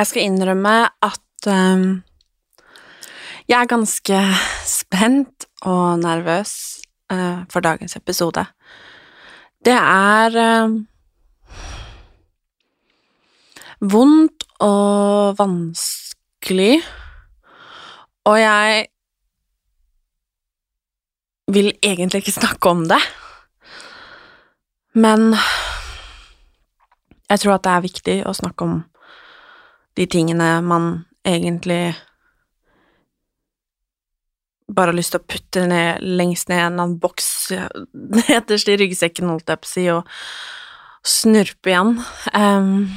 Jeg skal innrømme at um, jeg er ganske spent og nervøs uh, for dagens episode. Det er ehm, vondt og vanskelig, og jeg vil egentlig ikke snakke om det, men jeg tror at det er viktig å snakke om de tingene man egentlig bare har lyst til å putte ned lengst ned i en eller annen boks nederst i ryggsekken, holdt jeg på å si, og snurpe igjen. Um,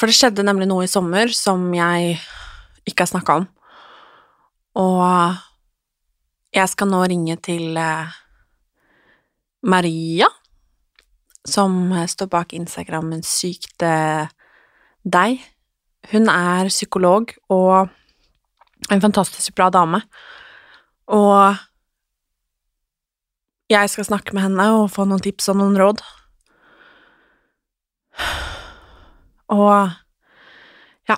for det skjedde nemlig noe i sommer som jeg ikke har snakka om, og jeg skal nå ringe til eh, Maria som står bak Instagrammen Sykt eh, deg. Hun er psykolog og en fantastisk bra dame. Og jeg skal snakke med henne og få noen tips og noen råd. Og ja,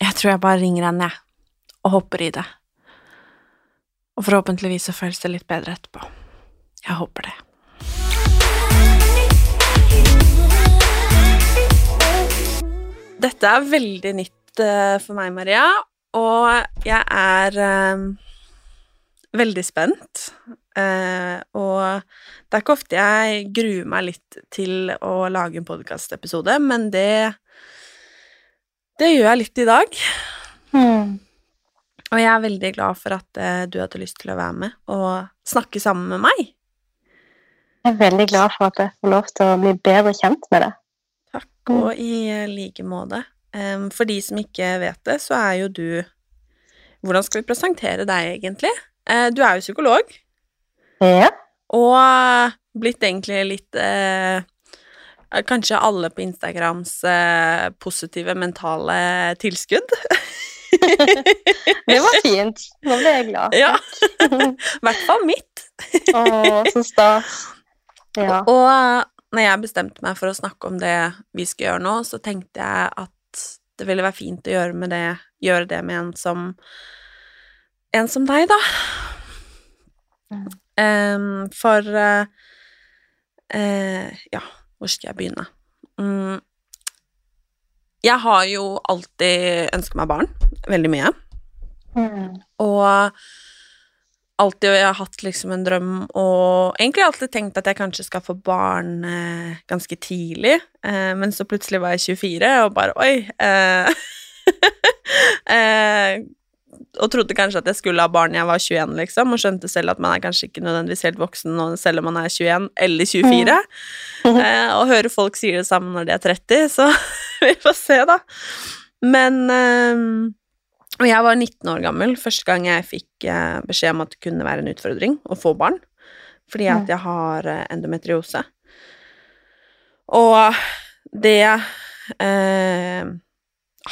jeg tror jeg bare ringer henne, jeg, og hopper i det. Og forhåpentligvis så føles det litt bedre etterpå. Jeg håper det. Dette er veldig nytt eh, for meg, Maria, og jeg er eh, veldig spent. Eh, og det er ikke ofte jeg gruer meg litt til å lage en podkastepisode, men det Det gjør jeg litt i dag. Og jeg er veldig glad for at eh, du hadde lyst til å være med og snakke sammen med meg. Jeg er veldig glad for at jeg får lov til å bli bedre kjent med det. Takk, og i eh, like måte. For de som ikke vet det, så er jo du Hvordan skal vi presentere deg, egentlig? Eh, du er jo psykolog, Ja. og blitt egentlig litt eh, Kanskje alle på Instagrams eh, positive mentale tilskudd. Det var fint. Nå ble jeg glad. Ja. I hvert fall mitt. Å, så stas. Ja. Og eh, når jeg bestemte meg for å snakke om det vi skal gjøre nå, så tenkte jeg at det ville være fint å gjøre, med det, gjøre det med en som En som deg, da. Mm. Um, for uh, uh, Ja, hvor skal jeg begynne? Um, jeg har jo alltid ønsket meg barn. Veldig mye. Mm. Og alltid jeg har hatt liksom en drøm og egentlig alltid tenkt at jeg kanskje skal få barn eh, ganske tidlig, eh, men så plutselig var jeg 24 og bare oi eh, eh, Og trodde kanskje at jeg skulle ha barn da jeg var 21, liksom, og skjønte selv at man er kanskje ikke nødvendigvis helt voksen selv om man er 21 eller 24. Eh, og hører folk sier det samme når de er 30, så vi får se, da. Men eh, og jeg var 19 år gammel første gang jeg fikk eh, beskjed om at det kunne være en utfordring å få barn, fordi at jeg har eh, endometriose. Og det eh,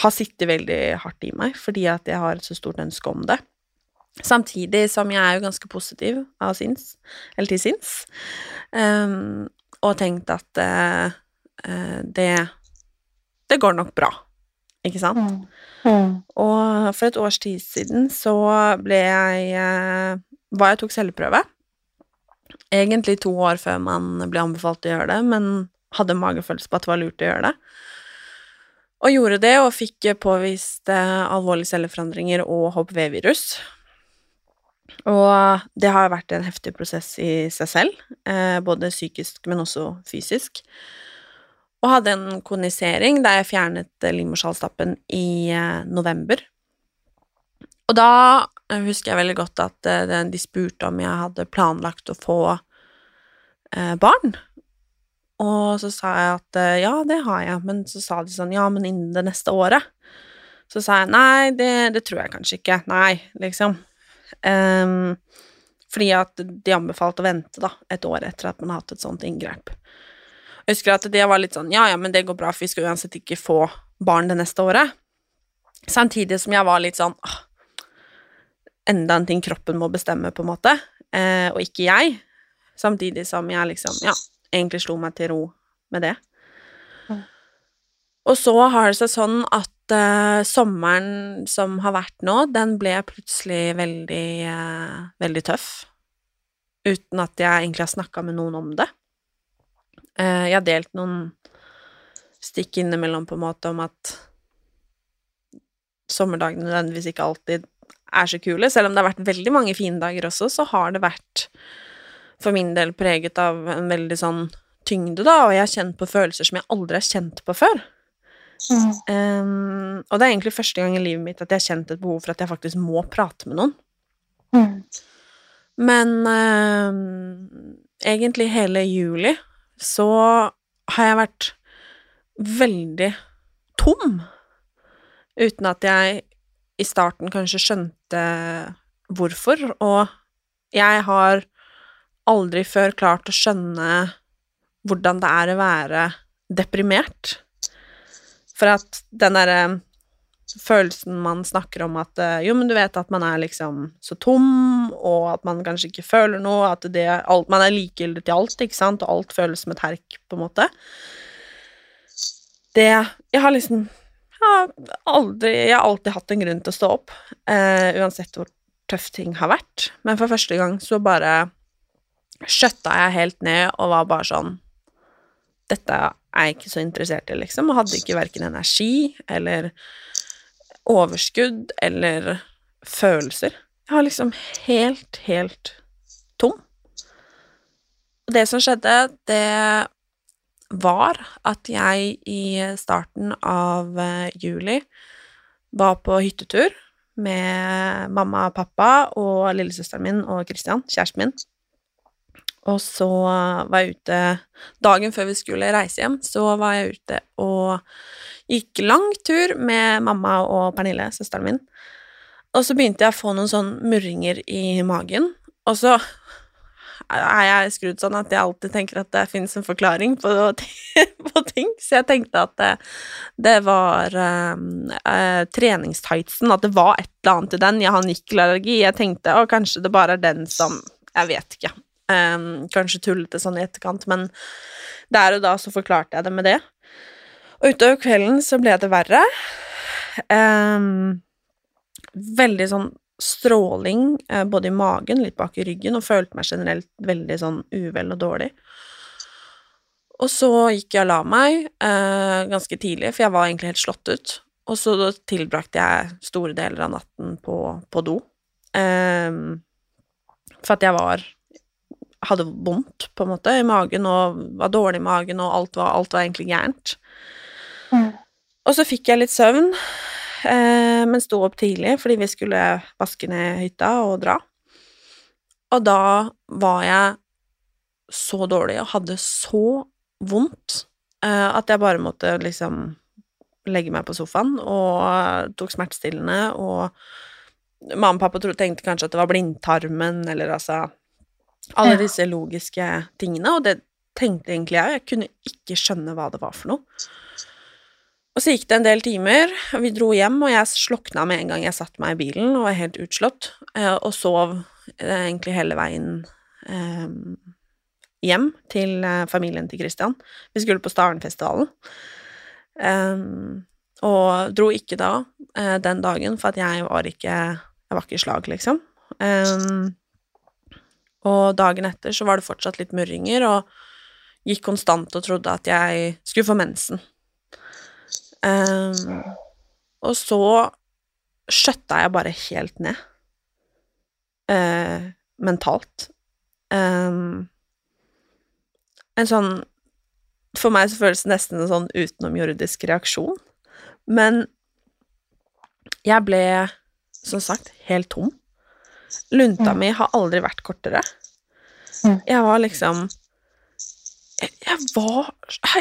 har sittet veldig hardt i meg, fordi at jeg har et så stort ønske om det. Samtidig som jeg er jo ganske positiv av sinns, eller til sinns, eh, og tenkt at eh, eh, det Det går nok bra. Ikke sant? Mm. Mm. Og for et års tid siden så ble jeg Hva Var jeg tok celleprøve. Egentlig to år før man ble anbefalt å gjøre det, men hadde magefølelse på at det var lurt å gjøre det. Og gjorde det, og fikk påvist eh, alvorlige celleforandringer og HPV-virus. Og det har vært en heftig prosess i seg selv, eh, både psykisk, men også fysisk. Og hadde en konisering der jeg fjernet eh, livmorhalsstappen i eh, november. Og da eh, husker jeg veldig godt at de spurte om jeg hadde planlagt å få barn. Og så sa jeg at ja, det har jeg, men så sa de sånn ja, men innen det neste året. Så sa jeg nei, det, det tror jeg kanskje ikke. Nei, liksom. Um, fordi at de anbefalte å vente da, et år etter at man har hatt et sånt inngrep. Jeg husker at det var litt sånn ja, ja, men det går bra, for vi skal uansett ikke få barn det neste året. Samtidig som jeg var litt sånn åh, Enda en ting kroppen må bestemme, på en måte, eh, og ikke jeg. Samtidig som jeg liksom, ja, egentlig slo meg til ro med det. Mm. Og så har det seg sånn at eh, sommeren som har vært nå, den ble plutselig veldig, eh, veldig tøff. Uten at jeg egentlig har snakka med noen om det. Eh, jeg har delt noen stikk innimellom på en måte om at sommerdagene nødvendigvis ikke alltid er så kule. Selv om det har vært veldig mange fine dager også, så har det vært for min del preget av en veldig sånn tyngde, da, og jeg har kjent på følelser som jeg aldri har kjent på før. Mm. Um, og det er egentlig første gang i livet mitt at jeg har kjent et behov for at jeg faktisk må prate med noen. Mm. Men um, egentlig hele juli så har jeg vært veldig tom, uten at jeg i starten kanskje skjønte hvorfor, og jeg har aldri før klart å skjønne hvordan det er å være deprimert. For at den derre følelsen man snakker om at eh, jo, men du vet at man er liksom så tom, og at man kanskje ikke føler noe, at det, alt, man er likegyldig til alt, ikke sant, og alt føles som et herk, på en måte. Det Jeg har liksom jeg har aldri Jeg har alltid hatt en grunn til å stå opp, eh, uansett hvor tøff ting har vært, men for første gang så bare skjøtta jeg helt ned og var bare sånn Dette er jeg ikke så interessert i, liksom, og hadde ikke verken energi eller overskudd eller følelser. Jeg var liksom helt, helt tom. Og det som skjedde, det var at jeg i starten av eh, juli var på hyttetur med mamma, og pappa og lillesøsteren min og Christian, kjæresten min. Og så var jeg ute Dagen før vi skulle reise hjem, så var jeg ute og gikk lang tur med mamma og Pernille, søsteren min. Og så begynte jeg å få noen sånn murringer i magen, og så er jeg skrudd sånn at jeg alltid tenker at det finnes en forklaring på, på ting, så jeg tenkte at det, det var um, uh, treningstightsen, at det var et eller annet i den. Jeg har nikkelallergi. Jeg tenkte å, kanskje det bare er den som Jeg vet ikke. Um, kanskje tullete sånn i etterkant, men der og da så forklarte jeg det med det. Og utover kvelden så ble det verre. Um, veldig sånn stråling eh, både i magen, litt bak i ryggen, og følte meg generelt veldig sånn uvel og dårlig. Og så gikk jeg og la meg eh, ganske tidlig, for jeg var egentlig helt slått ut. Og så tilbrakte jeg store deler av natten på, på do. Eh, for at jeg var hadde vondt, på en måte, i magen, og var dårlig i magen, og alt var, alt var egentlig gærent. Mm. Og så fikk jeg litt søvn, men sto opp tidlig fordi vi skulle vaske ned hytta og dra. Og da var jeg så dårlig og hadde så vondt eh, at jeg bare måtte liksom legge meg på sofaen og tok smertestillende, og mamma og pappa tenkte kanskje at det var blindtarmen, eller altså alle Ja. disse logiske tingene, og det tenkte egentlig jeg, jeg kunne ikke skjønne hva det var for noe. Og så gikk det en del timer, vi dro hjem, og jeg slokna med en gang jeg satte meg i bilen og var helt utslått, eh, og sov eh, egentlig hele veien eh, hjem til familien til Christian. Vi skulle på Starenfestivalen. Og dro ikke da den dagen, for at jeg var ikke Jeg var ikke i slag, liksom. Og dagen etter så var det fortsatt litt murringer, og gikk konstant og trodde at jeg skulle få mensen. Em, og så skjøtta jeg bare helt ned. Uh, mentalt. Um, en sånn For meg så føles det nesten en sånn utenomjordisk reaksjon. Men jeg ble, som sagt, helt tom. Lunta mi har aldri vært kortere. Jeg var liksom jeg var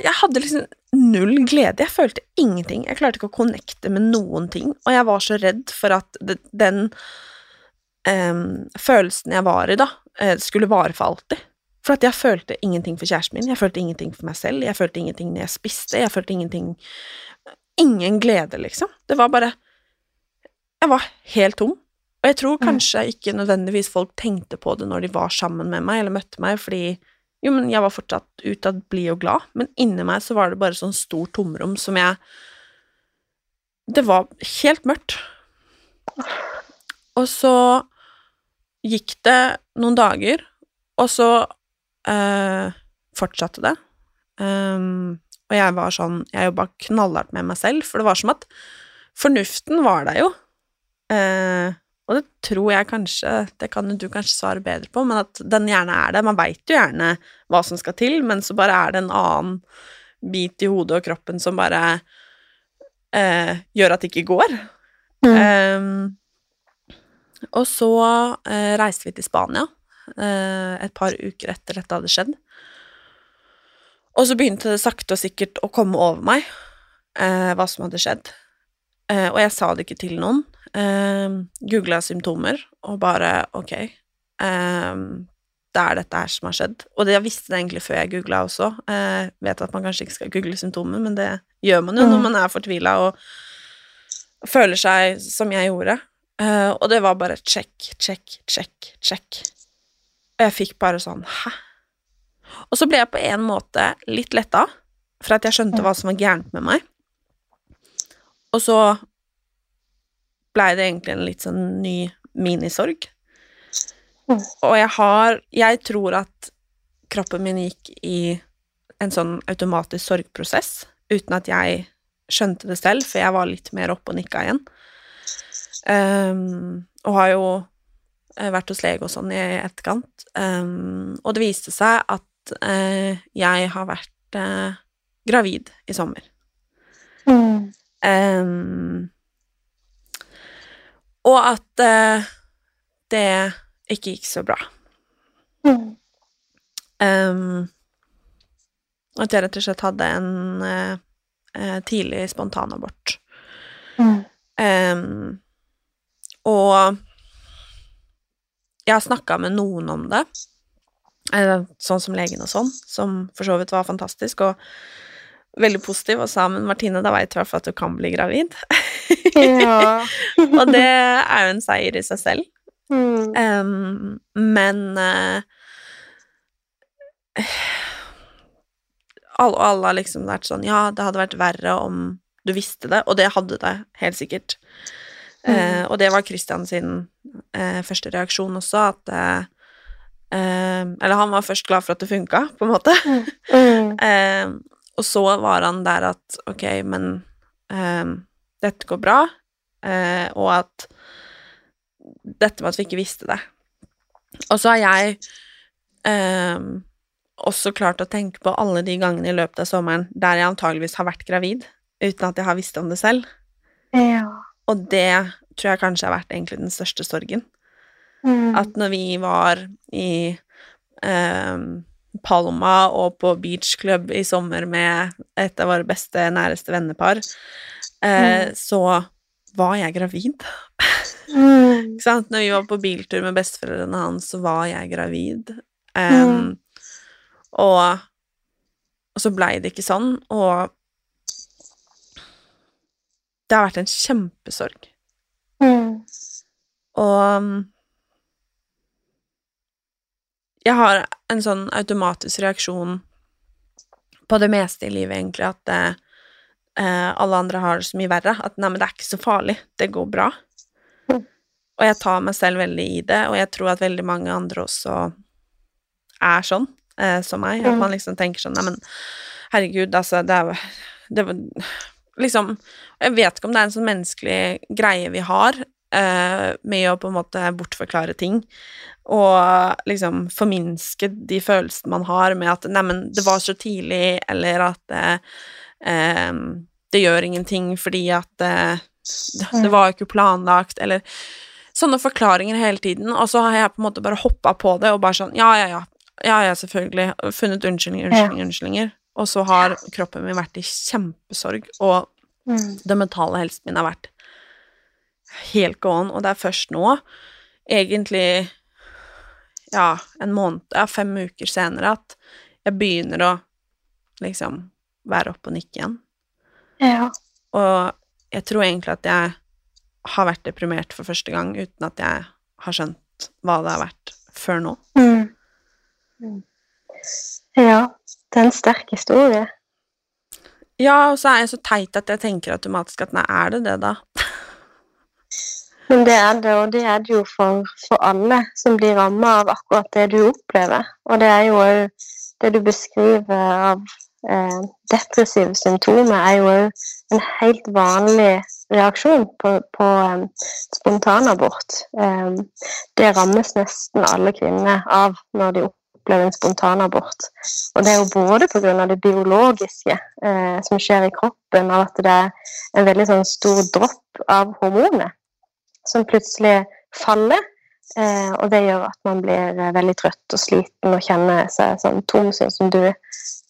Jeg hadde liksom null glede. Jeg følte ingenting. Jeg klarte ikke å connecte med noen ting, og jeg var så redd for at den um, følelsen jeg var i, da, eh, skulle vare for alltid. For at jeg følte ingenting for kjæresten min, jeg følte ingenting for meg selv, jeg følte ingenting når jeg spiste, jeg følte ingenting Ingen glede, liksom. Det var bare Jeg var helt tom. Og jeg tror kanskje ikke nødvendigvis folk tenkte på det når de var sammen med meg eller møtte meg, fordi jo, men jeg var fortsatt utad blid og glad, men inni meg så var det bare sånn stort tomrom som jeg Det var helt mørkt. Og så gikk det noen dager, og så eh, fortsatte det. Um, og jeg var sånn Jeg jobba knallhardt med meg selv, for det var som at fornuften var der jo. Eh, og det tror jeg kanskje Det kan du kanskje svare bedre på, men at den gjerne er det. Man veit jo gjerne hva som skal til, men så bare er det en annen bit i hodet og kroppen som bare eh, gjør at det ikke går. Um, og så eh, reiste vi til Spania eh, et par uker etter dette hadde skjedd. Og så begynte det sakte og sikkert å komme over meg eh, hva som hadde skjedd. Eh, og jeg sa det ikke til noen. Eh, Googla symptomer og bare ok, eh, det er dette her som har skjedd. Og det jeg visste det egentlig før jeg googla også. Eh, vet at man kanskje ikke skal google symptomer, men det gjør man jo når man er fortvila og føler seg som jeg gjorde. Eh, og det var bare check, check, check, check. Og jeg fikk bare sånn hæ? Og så ble jeg på en måte litt letta, for at jeg skjønte hva som var gærent med meg. Og så blei det egentlig en litt sånn ny minisorg. Og jeg har Jeg tror at kroppen min gikk i en sånn automatisk sorgprosess uten at jeg skjønte det selv, for jeg var litt mer oppe og nikka igjen. Um, og har jo eh, vært hos lege og sånn i etterkant. Um, og det viste seg at uh, jeg har vært uh, gravid i sommer. Mm. Ehm, og at eh, det ikke gikk så bra. Mm. Um, at jeg rett og slett hadde en eh, eh, tidlig spontanabort. Mm. Um, og jeg har snakka med noen om det, eh, sånn som legen og sånn, som for så vidt var fantastisk og veldig positiv, og sa men Martine, da veit du i hvert fall at du kan bli gravid. Ja. og det er jo en seier i seg selv. Mm. Um, men uh, alle, alle har liksom vært sånn Ja, det hadde vært verre om du visste det, og det hadde det helt sikkert. Eh, og det var Christian sin uh, første reaksjon også, at eh, eh, Eller han var først glad for at det funka, på en måte. Mm. Eh, og så var han der at ok, men eh, dette går bra, eh, og at dette med at vi ikke visste det. Og så har jeg eh, også klart å tenke på alle de gangene i løpet av sommeren der jeg antageligvis har vært gravid, uten at jeg har visst om det selv. Ja. Og det tror jeg kanskje har vært egentlig den største sorgen. Mm. At når vi var i eh, Palma og på beachclub i sommer med et av våre beste, næreste vennepar, eh, så var jeg gravid. Mm. Ikke sant? Når vi var på biltur med besteforeldrene hans, så var jeg gravid. Em, og, og så blei det ikke sånn, og det har vært en kjempesorg. Mm. Og um, jeg har en sånn automatisk reaksjon på det meste i livet, egentlig, at eh, alle andre har det så mye verre. At nei, men det er ikke så farlig. Det går bra. Og jeg tar meg selv veldig i det, og jeg tror at veldig mange andre også er sånn eh, som meg. At man liksom tenker sånn Nei, men herregud, altså, det er det var liksom Jeg vet ikke om det er en sånn menneskelig greie vi har, eh, med å på en måte bortforklare ting, og liksom forminske de følelsene man har med at 'neimen, det var så tidlig', eller at eh, 'det gjør ingenting fordi at eh, det var jo ikke planlagt', eller sånne forklaringer hele tiden, og så har jeg på en måte bare hoppa på det og bare sånn Ja, ja, ja. Ja, ja, selvfølgelig. Funnet unnskyldninger, unnskyldninger, unnskyldninger. Og så har kroppen min vært i kjempesorg, og Mm. den mentale helsen min har vært helt gåen, og det er først nå, egentlig ja, en måned, ja, fem uker senere, at jeg begynner å liksom være oppe og nikke igjen. Ja. Og jeg tror egentlig at jeg har vært deprimert for første gang uten at jeg har skjønt hva det har vært før nå. Mm. Mm. Ja, det er en sterk historie. Ja, og så er jeg så teit at jeg tenker automatisk at nei, er det det, da? Men det er det, og det er det jo for, for alle som blir ramma av akkurat det du opplever. Og det er jo det du beskriver av eh, depressive symptomer, er jo en helt vanlig reaksjon på, på um, spontanabort. Um, det rammes nesten alle kvinner av når de opplever en spontanabort. Og det er jo både pga. det biologiske eh, som skjer i kroppen, av at det er en veldig sånn stor dropp av hormoner som plutselig faller. Eh, og det gjør at man blir eh, veldig trøtt og sliten og kjenner seg sånn tom, sånn som du,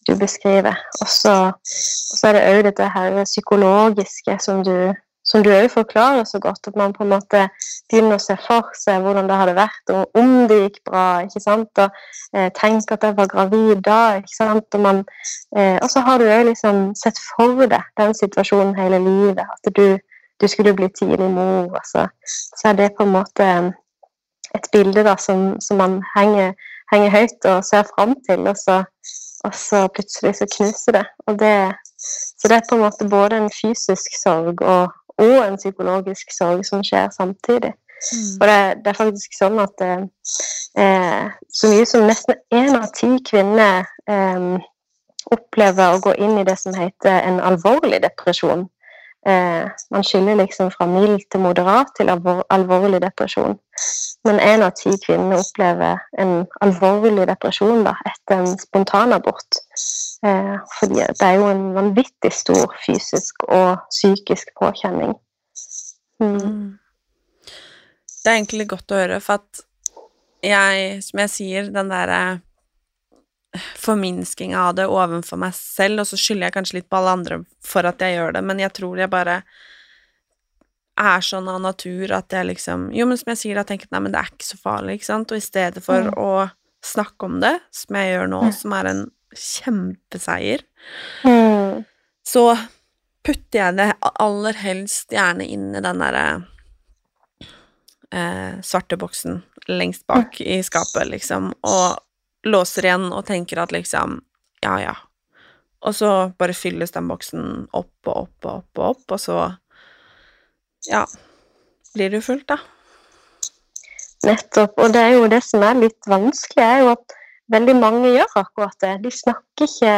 du beskriver. Og så er det òg dette her psykologiske som du som du òg forklarer så godt, at man på en måte begynner å se for seg hvordan det hadde vært, og om det gikk bra, ikke sant, og eh, tenk at jeg var gravid da, ikke sant, og man eh, Og så har du òg liksom sett for deg den situasjonen hele livet, at du du skulle bli tidlig mor, altså. Så er det på en måte et bilde da, som, som man henger, henger, høyt og ser fram til, og så, og så plutselig så knuser det. Det. Så det er på en måte både en fysisk sorg og, og en psykologisk sorg som skjer samtidig. Mm. Og det, det, er faktisk sånn at eh, så mye som nesten én av ti kvinner eh, opplever å gå inn i det som heter en alvorlig depresjon. Eh, man skiller liksom fra mild til moderat til alvor, alvorlig depresjon. Men én av ti kvinner opplever en alvorlig depresjon da, etter en spontanabort. Eh, fordi det er jo en vanvittig stor fysisk og psykisk påkjenning. Mm. Det er egentlig godt å høre, for at jeg, som jeg sier, den derre forminsking av det overfor meg selv, og så skylder jeg kanskje litt på alle andre for at jeg gjør det, men jeg tror jeg bare er sånn av natur at jeg liksom Jo, men som jeg sier, da tenker jeg nei, men det er ikke så farlig, ikke sant, og i stedet for Mm. å snakke om det, som jeg gjør nå, som er en kjempeseier, Mm. så putter jeg det aller helst gjerne inn i den derre eh, svarte boksen lengst bak i skapet, liksom, og låser igjen og tenker at liksom Ja, ja. Og så bare fylles den boksen opp og opp og opp og opp, og så Ja. Blir det jo fullt, da. Nettopp. Og det er jo det som er litt vanskelig, er jo at veldig mange gjør akkurat det. De snakker ikke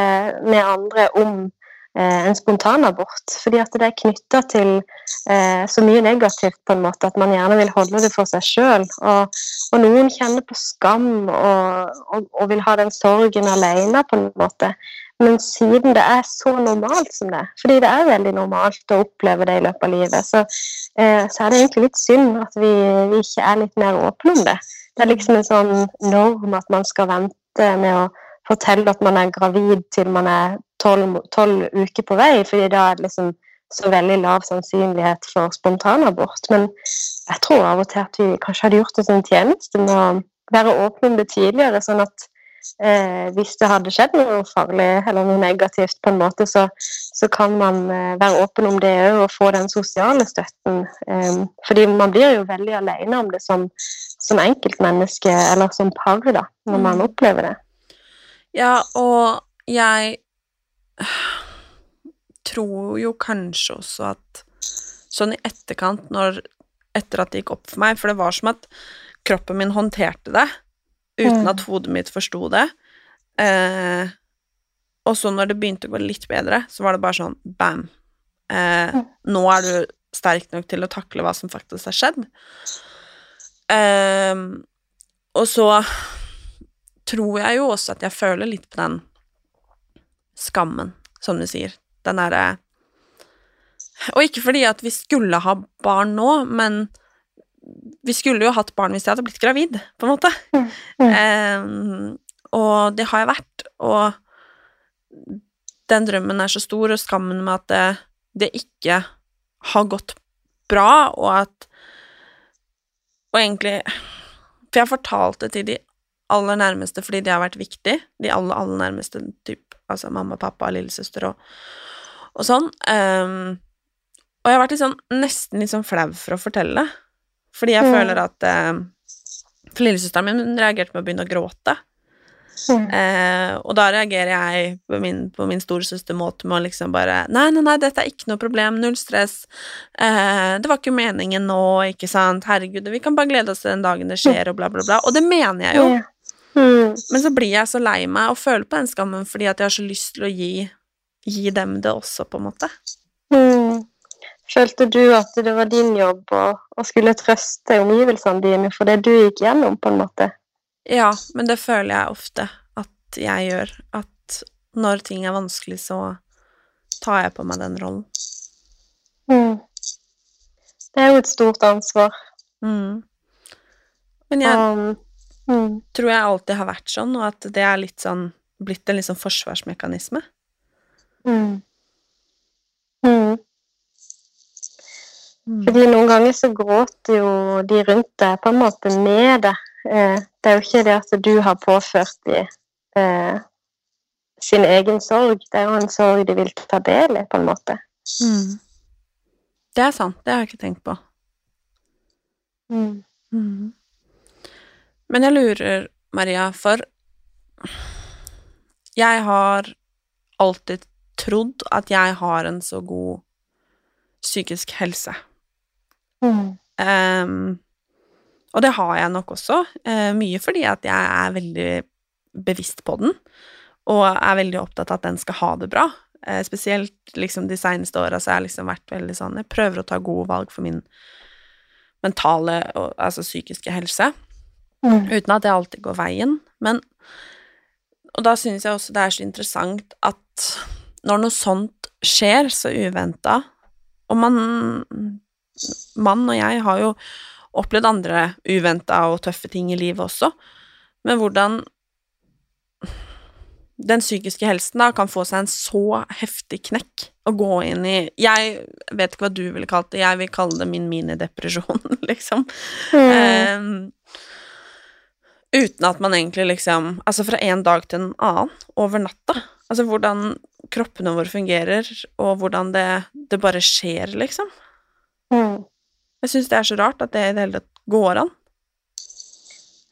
med andre om en spontanabort, fordi at det er knytta til eh, så mye negativt på en måte at man gjerne vil holde det for seg sjøl. Og, og, noen kjenner på skam og, og, og, vil ha den sorgen alene på en måte. Men siden det er så normalt som det, fordi det er veldig normalt å oppleve det i løpet av livet, så, eh, så er det egentlig litt synd at vi, vi ikke er litt mer åpne om det. Det er liksom en sånn norm at man skal vente med å fortelle at man er gravid til man er tolv uker på vei, fordi da er det liksom så veldig lav sannsynlighet for spontanabort. Men jeg tror av og til at vi kanskje hadde gjort oss en tjeneste med å være åpne om det tidligere, sånn at eh, hvis det hadde skjedd noe farlig eller noe negativt, på en måte, så, så kan man eh, være åpen om det òg og få den sosiale støtten. Eh, fordi man blir jo veldig alene om det som, som enkeltmenneske eller som par, da, når man opplever det. Ja, og jeg tror jo kanskje også at sånn i etterkant, når etter at det gikk opp for meg, for det var som at kroppen min håndterte det uten Mm. at hodet mitt forsto det. Eh, og så når det begynte å gå litt bedre, så var det bare sånn bam. Eh, Mm. nå er du sterk nok til å takle hva som faktisk har skjedd. Eh, og så tror jeg jo også at jeg føler litt på den skammen, som du sier. Den derre Og ikke fordi at vi skulle ha barn nå, men vi skulle jo hatt barn hvis jeg hadde blitt gravid, på en måte. Eh, og det har jeg vært, og den drømmen er så stor, og skammen med at det, det ikke har gått bra, og at Og egentlig For jeg har fortalt det til de aller nærmeste fordi det har vært viktig, de aller, aller nærmeste, typ, altså mamma, pappa, lillesøster og, og sånn. Um, og jeg har vært litt sånn, nesten litt sånn flau for å fortelle, fordi jeg Mm. føler at eh, For lillesøsteren min reagerte med å begynne å gråte. Mm. Uh, og da reagerer jeg på min, på min storesøstermåte med å liksom bare Nei, nei, nei, dette er ikke noe problem, null stress. Uh, det var ikke meningen nå, ikke sant. Herregud, vi kan bare glede oss til den dagen det skjer, og bla, bla, bla. Og det mener jeg jo. Ja. Mm. Men så blir jeg så lei meg og føler på den skammen fordi at jeg har så lyst til å gi, gi dem det også, på en måte. Mm. Følte du at det var din jobb å, å skulle trøste omgivelsene dine for det du gikk gjennom, på en måte? Ja, men det føler jeg ofte at jeg gjør. At når ting er vanskelig, så tar jeg på meg den rollen. Mm. Det er jo et stort ansvar. Mm. Men jeg Um, mm. tror jeg alltid har vært sånn, og at det er litt sånn blitt en litt sånn forsvarsmekanisme. Mm. Mm. Fordi noen ganger så gråter jo de rundt deg på en måte med deg. Eh, det er jo ikke det at du har påført dem eh, sin egen sorg. Det er jo en sorg de vil ta del i, på en måte. Mm. Det er sant, det har jeg ikke tenkt på. Mm. Men jeg lurer, Maria, for jeg har alltid trodd at jeg har en så god psykisk helse. Mm. Um, og det har jeg nok også, uh, mye fordi at jeg er veldig bevisst på den, og er veldig opptatt av at den skal ha det bra. Uh, spesielt liksom de seneste åra så har jeg liksom vært veldig sånn Jeg prøver å ta gode valg for min mentale og altså psykiske helse, Mm. uten at det alltid går veien. Men Og da syns jeg også det er så interessant at når noe sånt skjer så uventa, og man Mann og jeg har jo opplevd andre uventa og tøffe ting i livet også, men hvordan den psykiske helsen da kan få seg en så heftig knekk og gå inn i Jeg vet ikke hva du ville kalt det, jeg vil kalle det min minidepresjon, liksom. Mm. Ehm, uten at man egentlig liksom Altså fra en dag til en annen, over natta. Altså hvordan kroppene våre fungerer, og hvordan det, det bare skjer, liksom. Mm. Jeg syns det er så rart at det i det hele tatt går an.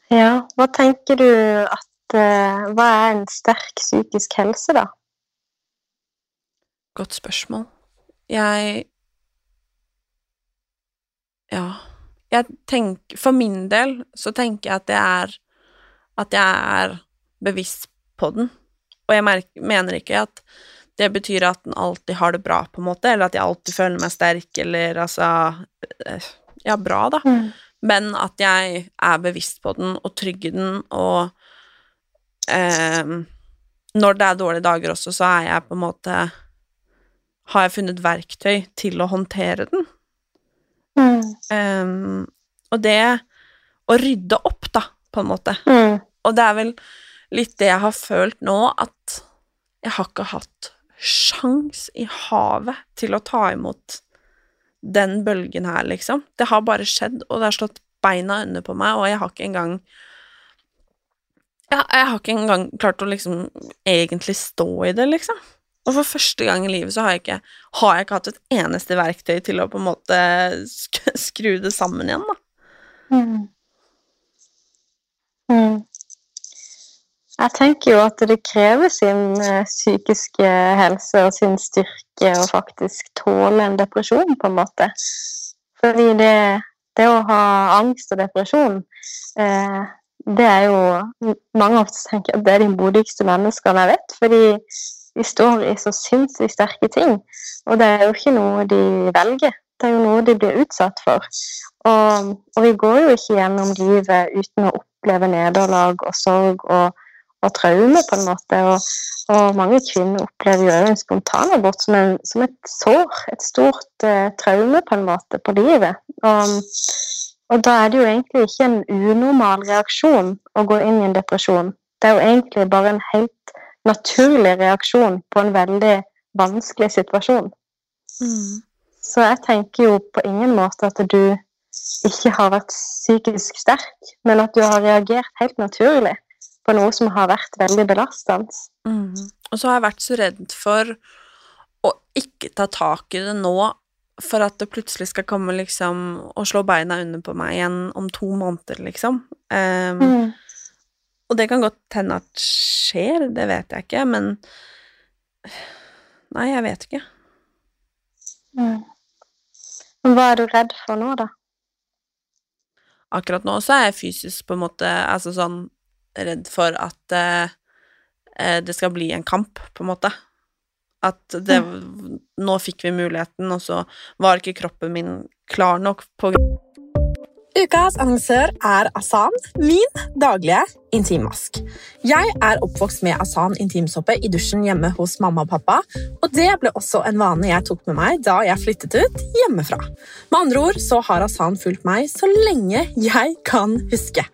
Ja, hva tenker du at eh, Hva er en sterk psykisk helse, da? Godt spørsmål. Jeg Ja. Jeg tenker For min del så tenker jeg at det er At jeg er bevisst på den. Og jeg mener ikke at det betyr at den alltid har det bra, på en måte, eller at jeg alltid føler meg sterk, eller altså eh, Ja, bra, da. Mm. Men at jeg er bevisst på den og trygg i den, og eh, når det er dårlige dager også, så er jeg på en måte Har jeg funnet verktøy til å håndtere den. Mm. Eh, og det Å rydde opp, da, på en måte. Mm. Og det er vel litt det jeg har følt nå, at jeg har ikke hatt sjans i havet til å ta imot den bølgen her, liksom. Det har bare skjedd, og det har slått beina under på meg, og jeg har ikke engang ja, jeg har ikke engang klart å liksom egentlig stå i det, liksom. Og for første gang i livet så har jeg ikke, har jeg ikke hatt et eneste verktøy til å på en måte skru det sammen igjen, da. Mm. Mm. Jeg tenker jo at det krever sin eh, psykiske helse og sin styrke å faktisk tåle en depresjon, på en måte. Fordi det, det å ha angst og depresjon, eh, det er jo Mange ofte tenker at det er de modigste menneskene jeg vet, fordi de står i så sinnssykt sterke ting. Og det er jo ikke noe de velger, det er jo noe de blir utsatt for. Og, og vi går jo ikke gjennom livet uten å oppleve nederlag og sorg og, og traume, på en måte. Og, og, mange kvinner opplever jo en spontanabort som, en, som et sår, et stort eh, traume på en måte på livet. Og, og da er det jo egentlig ikke en unormal reaksjon å gå inn i en depresjon. Det er jo egentlig bare en helt naturlig reaksjon på en veldig vanskelig situasjon. Mm. Så jeg tenker jo på ingen måte at du ikke har vært psykisk sterk, men at du har reagert helt naturlig på noe som har vært veldig belastende. Mm. Og så har jeg vært så redd for å ikke ta tak i det nå, for at det plutselig skal komme liksom og slå beina under på meg igjen om to måneder, liksom. Um, Mm. Og det kan godt hende at skjer, det vet jeg ikke, men Nei, jeg vet ikke. Mm. Hva er du redd for nå, da? Akkurat nå så er jeg fysisk på en måte altså sånn redd for at eh, eh, det skal bli en kamp, på en måte. At det Nå fikk vi muligheten, og så var ikke kroppen min klar nok på Ukas annonsør er Asan, min daglige intimmask. Jeg er oppvokst med Asan intimsåpe i dusjen hjemme hos mamma og pappa, og det ble også en vane jeg tok med meg da jeg flyttet ut hjemmefra. Med andre ord så har Asan fulgt meg så lenge jeg kan huske.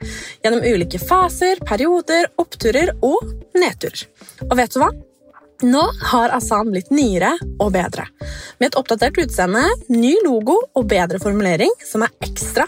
Gjennom ulike faser, perioder, oppturer og nedturer. Og vet du hva? Nå har Asan blitt nyere og bedre. Med et oppdatert utseende, ny logo og bedre formulering som er ekstra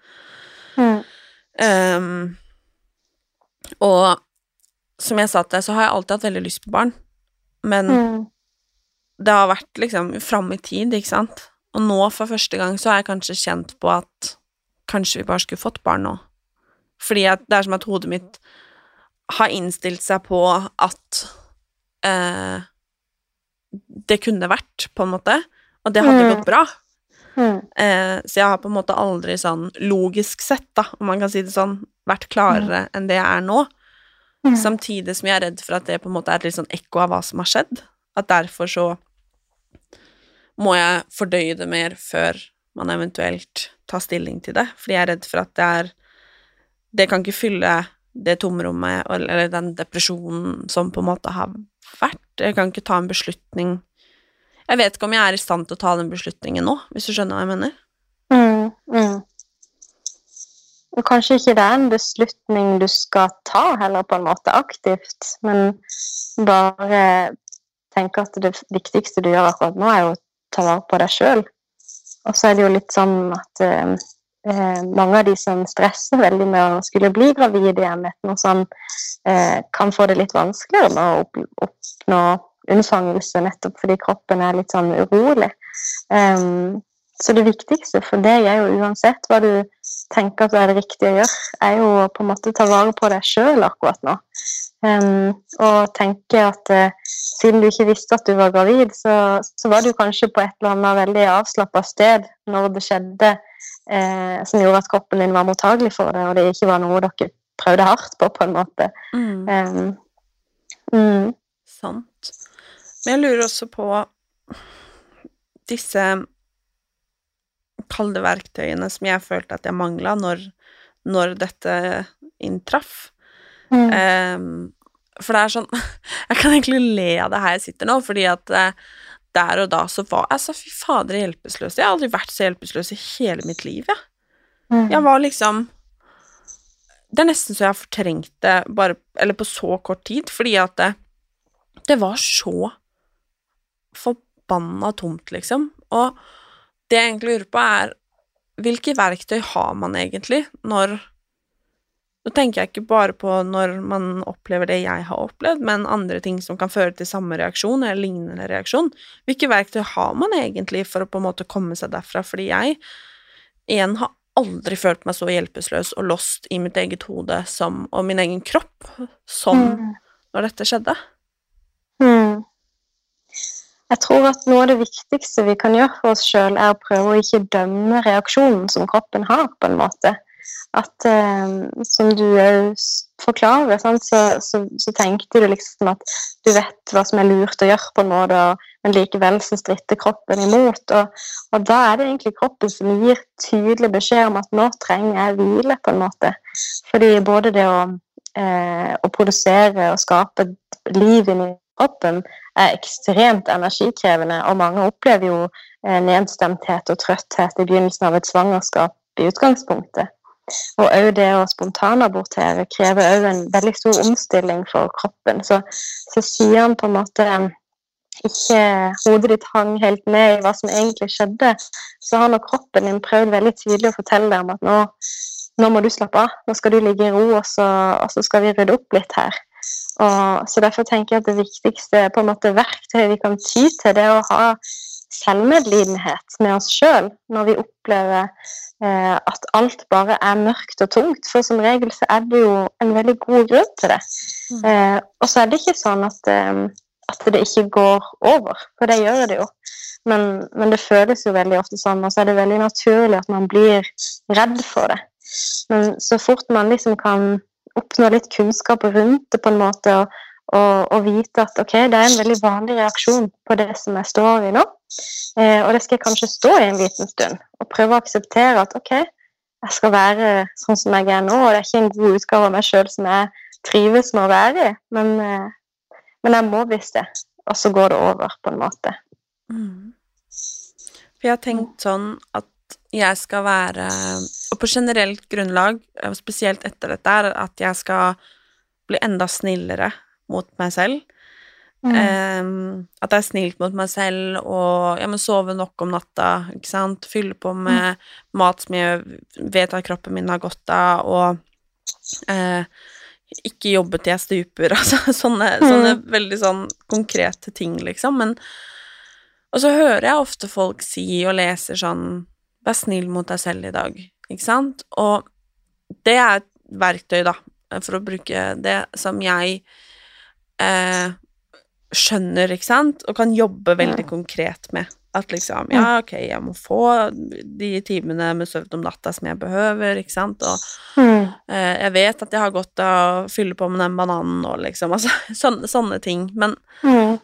Ehm, og som jeg sa til deg, så har jeg alltid hatt veldig lyst på barn, men Mm. det har vært liksom fram i tid, ikke sant? Og nå for første gang så har jeg kanskje kjent på at kanskje vi bare skulle fått barn nå. Fordi at det er som at hodet mitt har innstilt seg på at eh, det kunne vært, på en måte, og det hadde Mm. gått bra. Mm. Eh, så jeg har på en måte aldri sånn logisk sett, da, om man kan si det sånn, vært klarere enn det jeg er nå. Mm. Samtidig som jeg er redd for at det på en måte er et litt sånn ekko av hva som har skjedd. At derfor så må jeg fordøye det mer før man eventuelt tar stilling til det. Fordi jeg er redd for at det er Det kan ikke fylle det tomrommet eller den depresjonen som på en måte har vært. Jeg kan ikke ta en beslutning Jeg vet ikke om jeg er i stand til å ta den beslutningen nå, hvis du skjønner hva jeg mener. Mm, mm. Kanskje ikke det er en beslutning du skal ta heller på en måte aktivt, men bare tenke at det viktigste du gjør akkurat nå, er jo å ta vare på deg sjøl. Og så er det jo litt sånn at eh, eh, mange av de som stresser veldig med å skulle bli gravid igjen etter noe sånn, eh, kan få det litt vanskeligere med å opp, oppnå unnfangelse, nettopp fordi kroppen er litt sånn urolig. Um, så det viktigste for deg er jo uansett hva du tenker at det er det riktige å gjøre, er jo å på en måte ta vare på deg sjøl akkurat nå. Um, og tenke at uh, siden du ikke visste at du var gravid, så, så var du kanskje på et eller annet veldig avslappa sted når det skjedde, uh, som gjorde at kroppen din var mottagelig for det, og det ikke var noe dere prøvde hardt på, på en måte. Em, mm. Sant. Men jeg lurer også på disse kalde verktøyene som jeg følte at jeg mangla når, når dette inntraff. Mm. Um, for det er sånn Jeg kan egentlig le av det her jeg sitter nå, fordi at eh, der og da så var jeg så fy fader hjelpeløs. Jeg har aldri vært så hjelpeløs i hele mitt liv, jeg. Mm. Jeg var liksom Det er nesten så jeg har fortrengt det bare Eller på så kort tid, fordi at det, det var så forbanna tomt, liksom. Og det jeg egentlig lurer på, er hvilke verktøy har man egentlig når Nå tenker jeg ikke bare på når man opplever det jeg har opplevd, men andre ting som kan føre til samme reaksjon eller lignende reaksjon. Hvilke verktøy har man egentlig for å på en måte komme seg derfra? Fordi jeg igjen har aldri følt meg så hjelpeløs og lost i mitt eget hode som, og min egen kropp som mm. når dette skjedde. Jeg tror at noe av det viktigste vi kan gjøre for oss sjøl, er å prøve å ikke dømme reaksjonen som kroppen har, på en måte. At eh, som du òg forklarer, så, så, så, tenkte du liksom at du vet hva som er lurt å gjøre, på en måte, men likevel så stritter kroppen imot. Og, og, da er det egentlig kroppen som gir tydelig beskjed om at nå trenger jeg hvile, på en måte. Fordi både det å, eh, å produsere og skape liv inni kroppen er ekstremt energikrevende, og mange opplever jo eh, nedstemthet og trøtthet i begynnelsen av et svangerskap i utgangspunktet. Og òg det å spontanabortere krever òg en veldig stor omstilling for kroppen. Så, så sier han på en måte ikke hodet ditt hang helt med i hva som egentlig skjedde, så har nok kroppen din prøvd veldig tydelig å fortelle deg om at nå, nå må du slappe av, nå skal du ligge i ro, og så, og så skal vi rydde opp litt her. Og, så Derfor tenker jeg at det viktigste på en måte verktøyet vi kan ty til, det er å ha selvmedlidenhet med oss sjøl når vi opplever eh, at alt bare er mørkt og tungt. For som regel så er det jo en veldig god grunn til det. Mm. Eh, og så er det ikke sånn at, eh, at, det ikke går over, for det gjør det jo. Men, men, det føles jo veldig ofte sånn, og så er det veldig naturlig at man blir redd for det. Men så fort man liksom kan oppnå litt kunnskap rundt det på en måte, og, og, og, vite at ok, det er en veldig vanlig reaksjon på det som jeg står i nå. Eh, og det skal jeg kanskje stå i en liten stund, og prøve å akseptere at ok, jeg skal være sånn som jeg er nå, og det er ikke en god utgave av meg sjøl som jeg trives med å være i, men, eh, men jeg må visst det. Og så går det over, på en måte. Mm. For jeg har tenkt sånn at jeg skal være Og på generelt grunnlag, spesielt etter dette, er at jeg skal bli enda snillere mot meg selv. Mm. Um, at jeg er snilt mot meg selv og ja, men sove nok om natta, ikke sant. Fylle på med mm. mat som jeg vet at kroppen min har godt av, og uh, ikke jobbe til jeg stuper. Altså sånne, mm. sånne veldig sånn konkrete ting, liksom. Men Og så hører jeg ofte folk si og leser sånn Vær snill mot deg selv i dag, ikke sant? Og det er et verktøy, da, for å bruke det, som jeg eh, skjønner, ikke sant, og kan jobbe veldig konkret med. At liksom, ja, ok, jeg må få de timene med søvn om natta som jeg behøver, ikke sant, og mm. eh, jeg vet at jeg har godt av å fylle på med den bananen nå, liksom, altså sånne, sånne ting, men mm.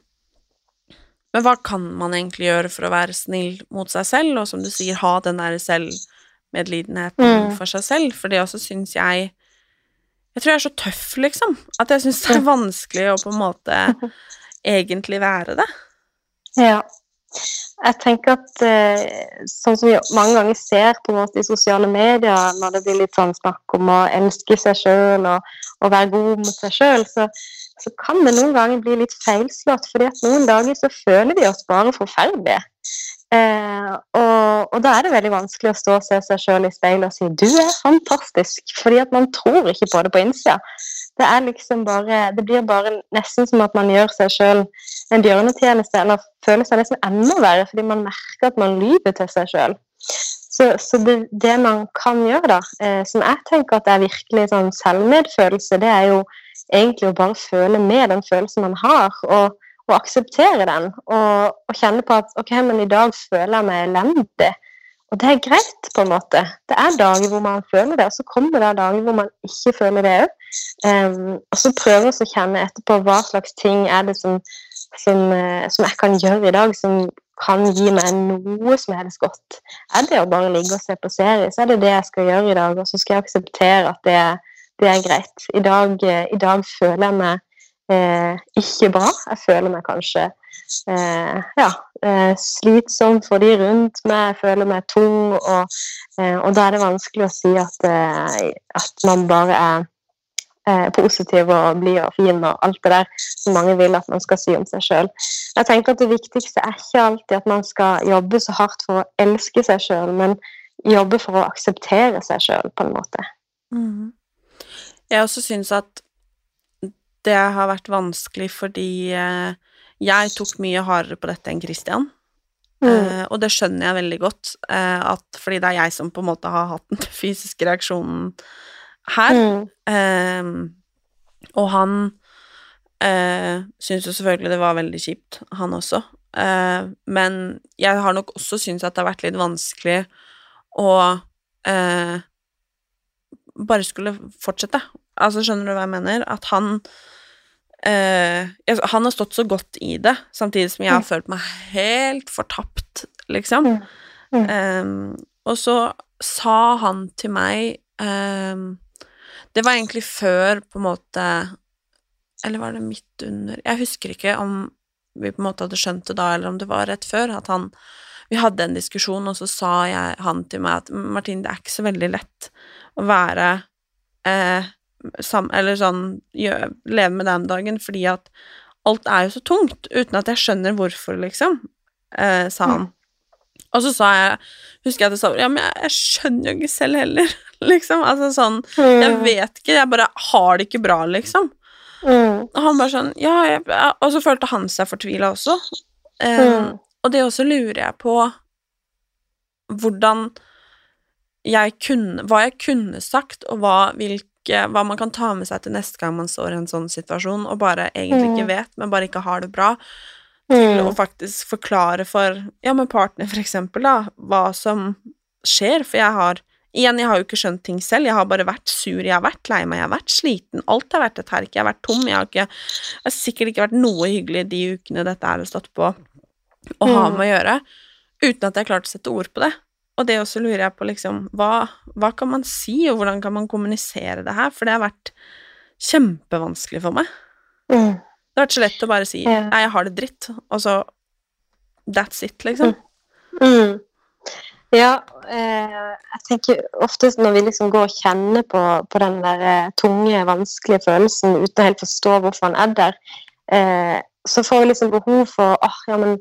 Men hva kan man egentlig gjøre for å være snill mot seg selv, og som du sier, ha den der selvmedlidenheten mm. for seg selv? For det også syns jeg Jeg tror jeg er så tøff, liksom, at jeg syns det er vanskelig å på en måte egentlig være det. Ja. Jeg tenker at eh, sånn som vi mange ganger ser på en måte i sosiale medier, når det blir litt sånn snakk om å elske seg sjøl og, og, være god mot seg sjøl, så, så kan det noen ganger bli litt feilslått, fordi at noen dager så føler vi oss bare forferdelige. Eh, og, og, da er det veldig vanskelig å stå og se seg sjøl i speilet og si 'du er fantastisk', fordi at man tror ikke på det på innsida. Det er liksom bare Det blir bare nesten som at man gjør seg sjøl en bjørnetjeneste, eller føler seg nesten enda verre fordi man merker at man lyver til seg sjøl. Så, så det, det, man kan gjøre, da, eh, som jeg tenker at er virkelig sånn selvmedfølelse, det er jo egentlig å bare føle med den følelsen man har, og, og akseptere den. Og, og, kjenne på at ok, men i dag føler jeg meg elendig. Og det er greit, på en måte. Det er dager hvor man føler det, og så kommer det dager hvor man ikke føler det òg. Um, og så prøve å kjenne etterpå hva slags ting er det som, som, uh, som, jeg kan gjøre i dag, som kan gi meg noe som helst godt. Er det å bare ligge og se på serie, så er det det jeg skal gjøre i dag. Og så skal jeg akseptere at det det er greit. I dag, eh, i dag føler jeg meg eh, ikke bra. Jeg føler meg kanskje eh, ja, eh, slitsom for de rundt meg, jeg føler meg tung, og, eh, og da er det vanskelig å si at, eh, at man bare er positiv og blid og fin og alt det der som mange vil at man skal si om seg sjøl. Jeg tenker at det viktigste er ikke alltid at man skal jobbe så hardt for å elske seg sjøl, men jobbe for å akseptere seg sjøl, på en måte. Mm. Jeg også syns at det har vært vanskelig fordi eh, jeg tok mye hardere på dette enn Christian. Mm. Eh, og det skjønner jeg veldig godt, eh, at fordi det er jeg som på en måte har hatt den fysiske reaksjonen her. Eh, og han eh, syns jo selvfølgelig det var veldig kjipt, han også. Eh, men jeg har nok også syntes at det har vært litt vanskelig å eh, bare skulle fortsette. Altså, skjønner du hva jeg mener? At han jeg, Han har stått så godt i det, samtidig som jeg har følt meg helt fortapt, liksom. Eh, og så sa han til meg um, Det var egentlig før, på en måte Eller var det midt under? Jeg husker ikke om vi på en måte hadde skjønt det da, eller om det var rett før, at han Vi hadde en diskusjon, og så sa jeg, han til meg at Martin, det er ikke så veldig lett å være eh, sam, Eller sånn gjør, leve med den om dagen, fordi at alt er jo så tungt, uten at jeg skjønner hvorfor, liksom, eh, sa han. Og så sa jeg, husker jeg at jeg sa Ja, men jeg, jeg skjønner jo ikke selv heller, liksom. Altså sånn Jeg vet ikke, jeg bare har det ikke bra, liksom. Og han bare sånn Ja, jeg. Og så følte han seg fortvila også. Eh, Mm. Og det også lurer jeg på hvordan jeg kunne Hva jeg kunne sagt, og hva, hvilke, hva man kan ta med seg til neste gang man står i en sånn situasjon og bare egentlig ikke Mm. vet, men bare ikke har det bra. Til Mm. å faktisk forklare for ja, med partner, for eksempel, da, hva som skjer. For jeg har Igjen, jeg har jo ikke skjønt ting selv. Jeg har bare vært sur, jeg har vært lei meg, jeg har vært sliten. Alt har vært et herk. Jeg har vært tom. Jeg har, ikke, jeg har sikkert ikke vært noe hyggelig de ukene dette har stått på å ha Mm. med å gjøre, uten at jeg har klart å sette ord på det. Og det også lurer jeg på, liksom, hva, hva kan man si, og hvordan kan man kommunisere det her? For det har vært kjempevanskelig for meg. Mm. Det har vært så lett å bare si. 'nei, jeg har det dritt', og så That's it, liksom. Mm. Ja, eh, jeg tenker oftest når vi liksom går og kjenner på, på den der eh, tunge, vanskelige følelsen uten å helt forstå hvorfor han er der, eh, så får vi liksom behov for åh, ja, men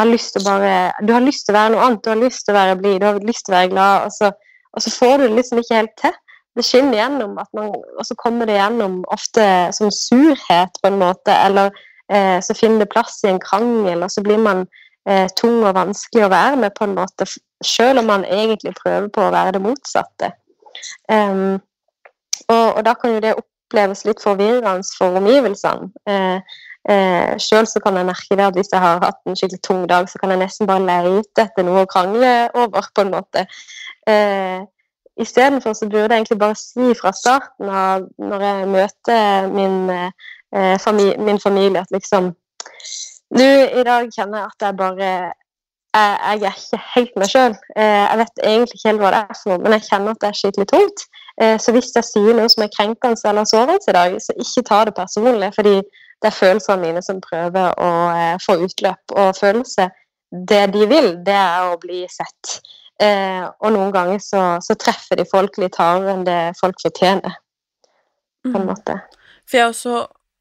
har lyst til bare Du har lyst til å være noe annet, du har lyst til å være blid, du har lyst til å være glad, og så, og så får du det liksom ikke helt til. Det skinner gjennom, man, og så kommer det gjennom ofte som surhet, på en måte, eller eh, så finner det plass i en krangel, og så blir man eh, tung og vanskelig å være med, på en måte, selv om man egentlig prøver på å være det motsatte. Um, og, og da kan jo det oppleves litt forvirrende for omgivelsene. Eh, eh, selv så kan jeg merke det at hvis jeg har hatt en skikkelig tung dag, så kan jeg nesten bare leite etter noe å krangle over, på en måte. Eh, Istedenfor så burde jeg egentlig bare si fra starten av når jeg møter min, eh, familie, min familie, at liksom Du, i dag kjenner jeg at jeg bare jeg, jeg er ikke helt meg sjøl. Jeg vet egentlig ikke helt hva det er for noe, men jeg kjenner at det er skikkelig tungt. Eh, Så hvis jeg sier noe som er krenkende eller sårende i dag, så ikke ta det personlig, fordi det er følelsene mine som prøver å eh, få utløp. Og følelse, det de vil, det er å bli sett. Eh, og noen ganger så, så treffer de folk litt hardere enn det folk fortjener, på en Mm. måte. For jeg har også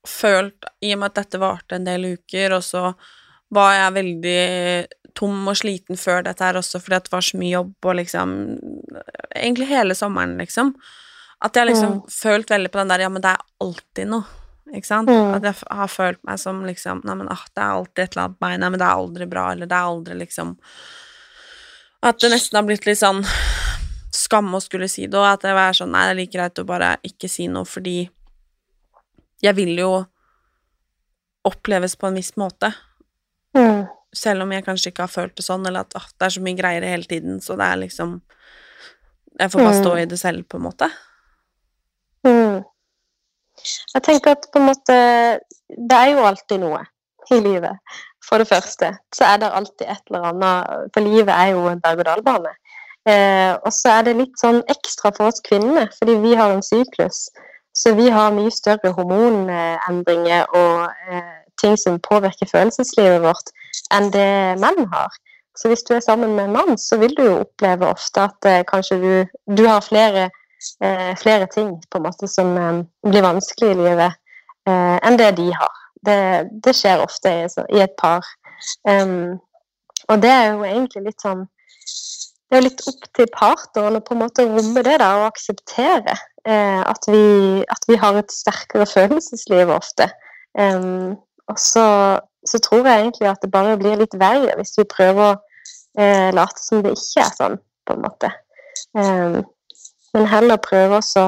følt, i og med at dette varte en del uker, og så var jeg veldig tom og sliten før dette her også, fordi det var så mye jobb og liksom Egentlig hele sommeren, liksom. At jeg liksom Mm. følt veldig på den der Ja, men det er alltid noe. Ikke sant? Mm. At jeg har følt meg som liksom Nei, men ah, det er alltid et eller annet meg. Nei, men det er aldri bra, eller det er aldri liksom At det nesten har blitt litt sånn skam å skulle si det, og at det er sånn Nei, det er like greit å bare ikke si noe, fordi jeg vil jo oppleves på en viss måte. Mm. Selv om jeg kanskje ikke har følt det sånn, eller at ah, det er så mye greier hele tiden, så det er liksom Jeg får bare stå Mm. i det selv, på en måte. Jeg tenker at på en måte Det er jo alltid noe i livet. For det første så er det alltid et eller annet For livet er jo en berg-og-dal-bane. Eh, og så er det litt sånn ekstra for oss kvinner, fordi vi har en syklus Så vi har mye større hormonendringer og eh, ting som påvirker følelseslivet vårt, enn det menn har. Så hvis du er sammen med en mann, så vil du jo oppleve ofte at eh, kanskje du, du har flere, flere ting på en måte som eh, blir vanskelig i livet eh, enn det de har. Det, det skjer ofte i, i et par. Um, og det er jo egentlig litt sånn Det er litt opp til partneren å på en måte romme det da, og akseptere eh, at, vi, at, vi, har et sterkere følelsesliv ofte. Um, og så, så, tror jeg egentlig at det bare blir litt verre hvis vi prøver å eh, late som det ikke er sånn, på en måte. Um, men heller prøve å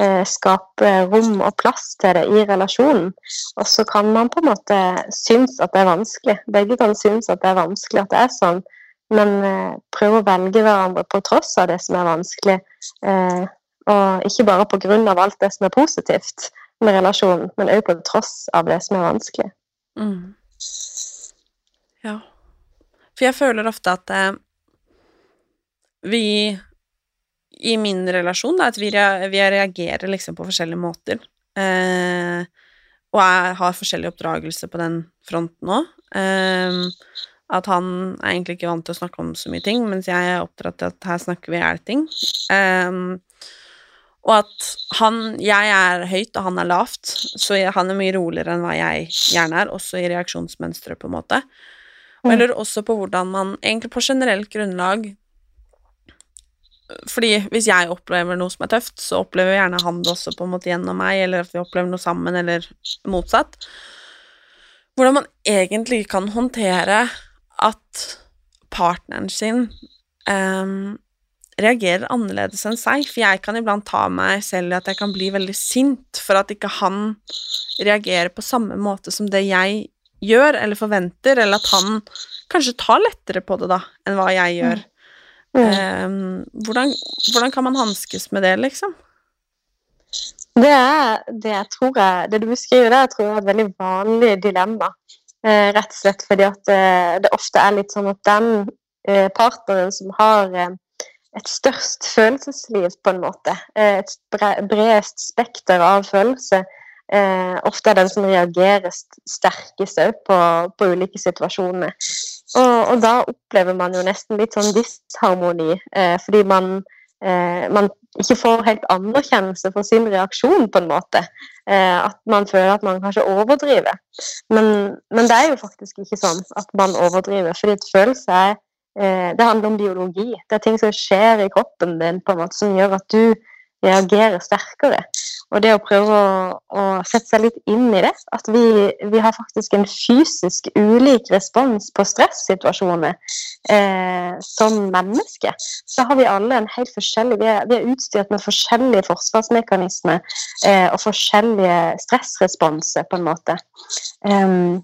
eh, skape rom og plass til det i relasjonen. Og så kan man på en måte synes at det er vanskelig. Begge kan synes at det er vanskelig at det er sånn, men eh, prøve å velge hverandre på tross av det som er vanskelig. Eh, og ikke bare på grunn av alt det som er positivt med relasjonen, men òg på tross av det som er vanskelig. Mm. Ja. For jeg føler ofte at eh, vi i min relasjon, da, at vi, vi, reagerer liksom på forskjellige måter. Eh, og jeg har forskjellig oppdragelse på den fronten òg. Eh, at han er egentlig ikke vant til å snakke om så mye ting, mens jeg er oppdratt til at her snakker vi i hjel ting. Eh, og at han Jeg er høyt, og han er lavt, så han er mye roligere enn hva jeg gjerne er, også i reaksjonsmønsteret, på en måte. Mm. Eller også på hvordan man, egentlig på generelt grunnlag Fordi hvis jeg opplever noe som er tøft, så opplever gjerne han det også på en måte gjennom meg, eller at vi opplever noe sammen, eller motsatt. Hvordan man egentlig kan håndtere at partneren sin um, reagerer annerledes enn seg, for jeg kan iblant ta meg selv i at jeg kan bli veldig sint for at ikke han reagerer på samme måte som det jeg gjør eller forventer, eller at han kanskje tar lettere på det da enn hva jeg gjør. Mm. Um, hvordan, hvordan, kan man hanskes med det, liksom? Det er det tror jeg, det du beskriver der, tror jeg er et veldig vanlig dilemma. Eh, rett og slett fordi at det, eh, det ofte er litt sånn at den eh, partneren som har eh, et størst følelsesliv, på en måte. Eh, et bredest spekter av følelser. Eh, ofte er den som reagerer sterkest òg på, på, ulike situasjoner. Og, og, da opplever man jo nesten litt sånn disharmoni, eh, fordi man, eh, man ikke får helt anerkjennelse for sin reaksjon, på en måte. Eh, at man føler at man kanskje overdriver. Men, men, det er jo faktisk ikke sånn at man overdriver, fordi et følelse er Eh, det handler om biologi. Det er ting som skjer i kroppen din på en måte som gjør at du reagerer sterkere. Og det å prøve å, å sette seg litt inn i det, at vi, vi har faktisk en fysisk ulik respons på stressituasjoner eh, som mennesker. Så har vi alle en helt forskjellig Vi er, vi er utstyrt med forskjellige forsvarsmekanismer eh, og forskjellige stressresponser, på en måte. Um,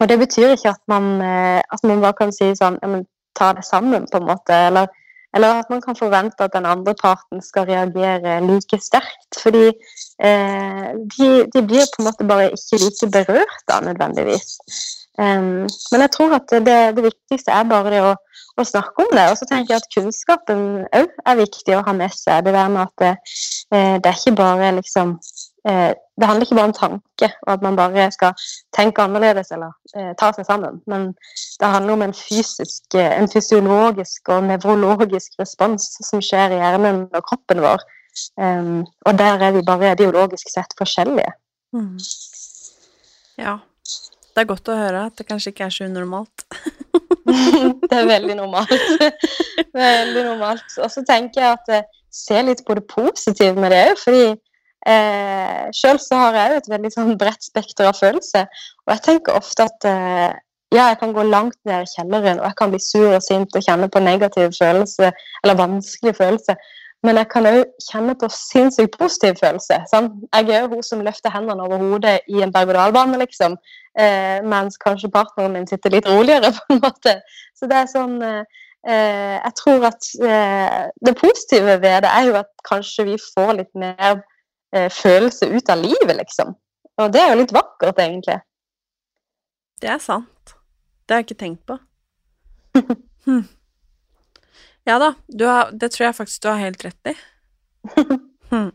og det betyr ikke at man, eh, at man bare kan si sånn ja, men ta det sammen, på en måte. Eller, eller, at man kan forvente at den andre parten skal reagere like sterkt. Fordi eh, de, de, blir på en måte bare ikke like berørt da, nødvendigvis. Um, men jeg tror at det, det viktigste er bare det å, å, snakke om det. Og så tenker jeg at kunnskapen òg er viktig å ha med seg. Det der med at det, eh, det er ikke bare liksom det handler ikke bare om tanke, og at man bare skal tenke annerledes eller eh, ta seg sammen. Men det handler om en fysisk, eh, en fysiologisk og nevrologisk respons som skjer i hjernen og kroppen vår. Um, og der er vi bare ideologisk sett forskjellige. Mm. Ja. Det er godt å høre at det kanskje ikke er så unormalt. det er veldig normalt. veldig normalt. Og så tenker jeg at jeg se litt på det positive med det òg, fordi Eh, Sjøl så har jeg jo et veldig sånn bredt spekter av følelser, og jeg tenker ofte at eh, ja, jeg kan gå langt ned i kjelleren, og jeg kan bli sur og sint og kjenne på negative følelser eller vanskelige følelser. Men jeg kan òg kjenne på sinnssykt positiv følelse. Sant? Jeg er jo hun som løfter hendene over hodet i en berg-og-dal-bane, liksom. Eh, mens kanskje partneren min sitter litt roligere, på en måte. Så det er sånn eh, eh Jeg tror at eh, det positive ved det er jo at kanskje vi får litt mer følelse ut av livet, liksom. Og det er jo litt vakkert, egentlig. Det er sant. Det har jeg ikke tenkt på. hm. Ja da, har, det tror jeg faktisk du har helt rett i. hm.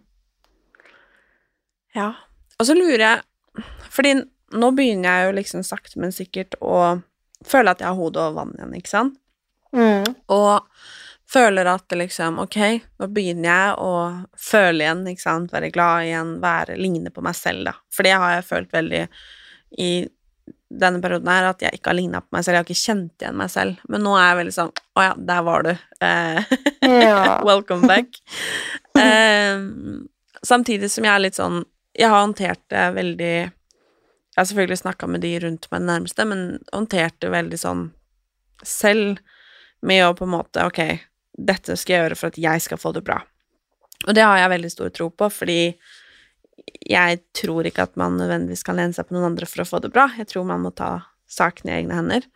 Ja. Og så lurer jeg Fordi nå begynner jeg jo liksom sakte, men sikkert å føle at jeg har hodet over vann igjen, ikke sant? Mm. Og føler at det liksom Ok, nå begynner jeg å føle igjen, ikke sant, være glad igjen, være ligne på meg selv, da. For det har jeg følt veldig i denne perioden her, at jeg ikke har ligna på meg selv, jeg har ikke kjent igjen meg selv. Men nå er jeg veldig sånn Å ja, der var du. Eh, Welcome back. Eh, samtidig som jeg er litt sånn Jeg har håndtert det veldig Jeg har selvfølgelig snakka med de rundt meg nærmeste, men håndtert det veldig sånn selv med å på en måte Ok, dette skal jeg gjøre for at jeg skal få det bra. Og det har jeg veldig stor tro på, fordi jeg tror ikke at man nødvendigvis kan lene seg på noen andre for å få det bra. Jeg tror man må ta saken i egne hender.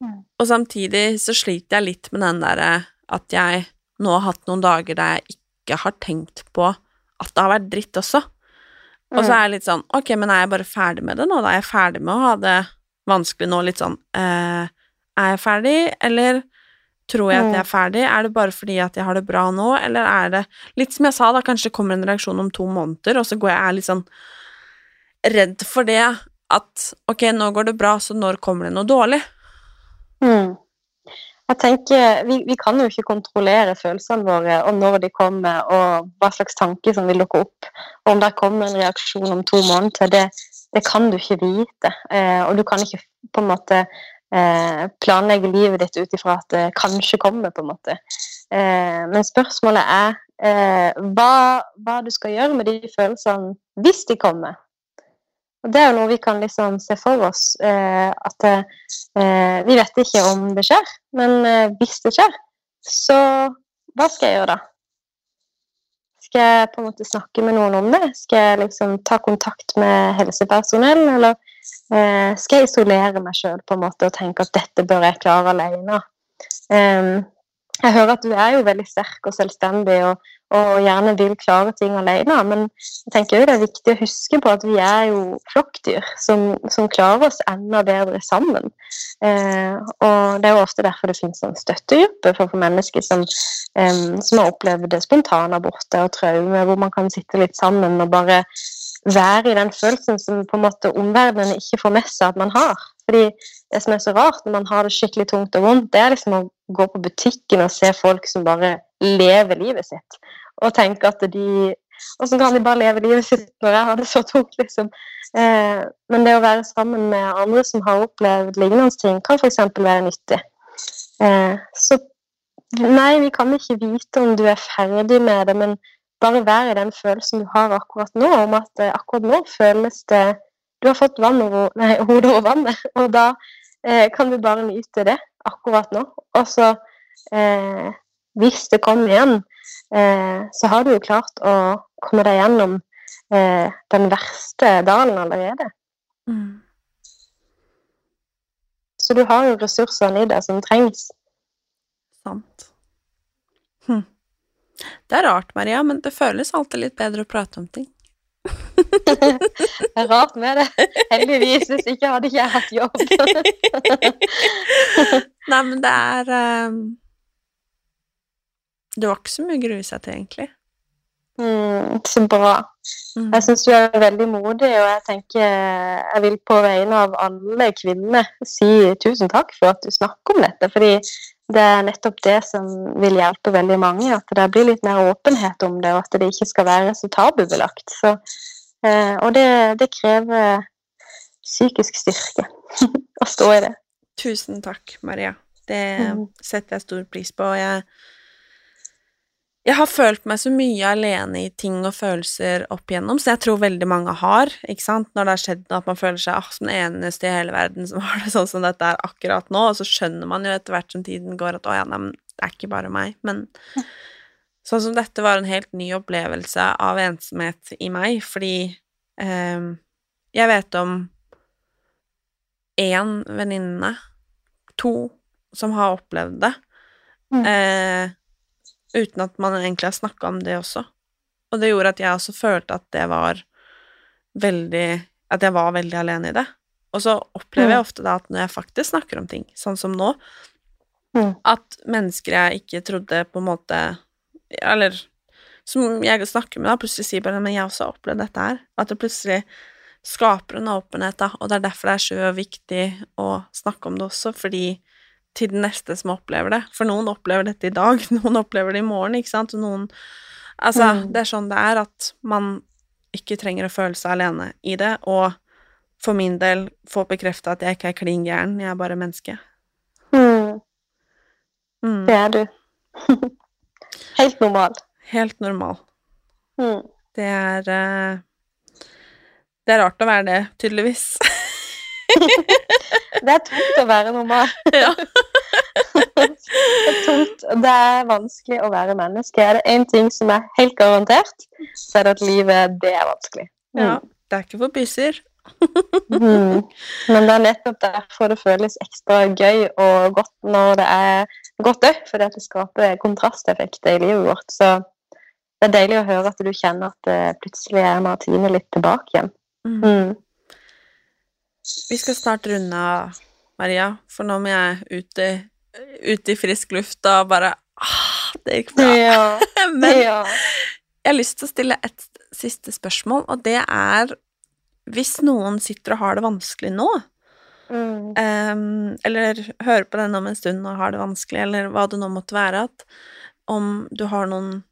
Mm. Og samtidig så sliter jeg litt med den derre at jeg nå har hatt noen dager der jeg ikke har tenkt på at det har vært dritt også. Og så er jeg litt sånn Ok, men er jeg bare ferdig med det nå? Da er jeg ferdig med å ha det vanskelig nå, litt sånn eh, Er jeg ferdig, eller tror jeg at jeg er ferdig? Er det bare fordi at jeg har det bra nå, eller er det Litt som jeg sa, da, kanskje det kommer en reaksjon om to måneder, og så går jeg er litt sånn redd for det at ok, nå går det bra, så når kommer det noe dårlig? Mm. Jeg tenker, vi, vi kan jo ikke kontrollere følelsene våre og når de kommer, og hva slags tanker som vil dukke opp. Og om det kommer en reaksjon om to måneder, det, det kan du ikke vite. Eh, og du kan ikke på en måte planlegge livet ditt ut ifra at det kanskje kommer, på en måte. Eh, men spørsmålet er eh, hva, hva du skal gjøre med de følelsene hvis de kommer. Og det er jo noe vi kan liksom se for oss. Eh, at eh, vi vet ikke om det skjer, men eh, hvis det skjer, så hva skal jeg gjøre da? Skal jeg på en måte snakke med noen om det? Skal jeg liksom ta kontakt med helsepersonell, eller eh, skal jeg isolere meg sjøl og tenke at dette bør jeg klare alene? Em, jeg hører at du er jo veldig sterk og selvstendig og, og gjerne vil klare ting alene, men jeg tenker jo det er viktig å huske på at vi er jo flokkdyr som, som klarer oss enda bedre sammen. Eh, og det er jo ofte derfor det finnes en støttegruppe for, for mennesker som, eh, som har opplevd spontanaborter og traume, hvor man kan sitte litt sammen og bare være i den følelsen som på en måte omverdenen ikke får med seg at man har. Fordi det som er så rart når man har det skikkelig tungt og vondt, det er liksom å gå på butikken og se folk som bare lever livet sitt, og tenke at de Åssen kan de bare leve livet sitt når jeg har det så tungt, liksom? Eh, men det å være sammen med andre som har opplevd lignende ting, kan f.eks. være nyttig. Eh, så nei, vi kan ikke vite om du er ferdig med det, men bare være i den følelsen du har akkurat nå, om at eh, akkurat nå føles det Du har fått vann over, nei, hodet over vannet, og da eh, kan du bare nyte det akkurat nå. Og så, eh, hvis det kommer igjen, eh, så har du jo klart å komme deg gjennom eh, den verste dalen allerede. Så du har jo ressursene i deg som trengs. Sant. Hm. Det er rart, Maria, men det føles alltid litt bedre å prate om ting. Det er rart med det. Heldigvis, hvis ikke hadde ikke jeg hatt jobb. Nei, men det er um... Det var ikke så mye å grue seg til, egentlig. Så bra. Mm. Jeg syns du er veldig modig, og jeg tenker jeg vil på vegne av alle kvinner si tusen takk for at du snakker om dette. Fordi det er nettopp det som vil hjelpe veldig mange. At det blir litt mer åpenhet om det, og at det ikke skal være så tabubelagt. Så, eh, og det, det krever psykisk styrke å stå i det. Tusen takk, Maria. Det Mm. setter jeg stor pris på. og Jeg, jeg har følt meg så mye alene i ting og følelser opp igjennom, så jeg tror veldig mange har, ikke sant, når det har skjedd noe, at man føler seg ah, som den eneste i hele verden som har det sånn som dette er akkurat nå, og så skjønner man jo etter hvert som tiden går at å ja, nei, men det er ikke bare meg, men sånn som dette var en helt ny opplevelse av ensomhet i meg, fordi ehm, jeg vet om én venninne, to, som har opplevd det, Mm. eh, uten at man egentlig har snakka om det også. Og det gjorde at jeg også følte at det var veldig At jeg var veldig alene i det. Og så opplever jeg Mm. ofte da at når jeg faktisk snakker om ting, sånn som nå, Mm. at mennesker jeg ikke trodde på en måte Eller som jeg snakker med, da, plutselig sier bare Men jeg har også opplevd dette her. At det plutselig skaper en åpenhet, da, og det er derfor det er så viktig å snakke om det også, fordi til den neste som opplever det. For noen opplever dette i dag, noen opplever det i morgen, ikke sant, noen Altså, mm. det er sånn det er, at man ikke trenger å føle seg alene i det, og for min del få bekrefta at jeg ikke er klin gæren, jeg er bare menneske. Mm. Mm. Det er du. Helt normal. Helt normal. Mm. Det er uh, Det er rart å være det, tydeligvis. det er tungt å være normal. ja. det er tungt, det er vanskelig å være menneske. Er det én ting som er helt garantert, så er det at livet, det er vanskelig. Mm. Ja. Det er ikke for bysser. mm. Men det er nettopp derfor det føles ekstra gøy og godt når det er godt òg, fordi at det skaper kontrasteffekter i livet vårt. Så det er deilig å høre at du kjenner at plutselig er Martine litt tilbake igjen. Mm. Vi skal snart runde av, Maria, for nå må jeg ut i, ut i frisk luft og bare ah, Det gikk bra. Ja. Men ja. jeg har lyst til å stille et siste spørsmål, og det er hvis noen sitter og har det vanskelig nå, mm. um, eller hører på denne om en stund og har det vanskelig, eller hva det nå måtte være, at om du har noen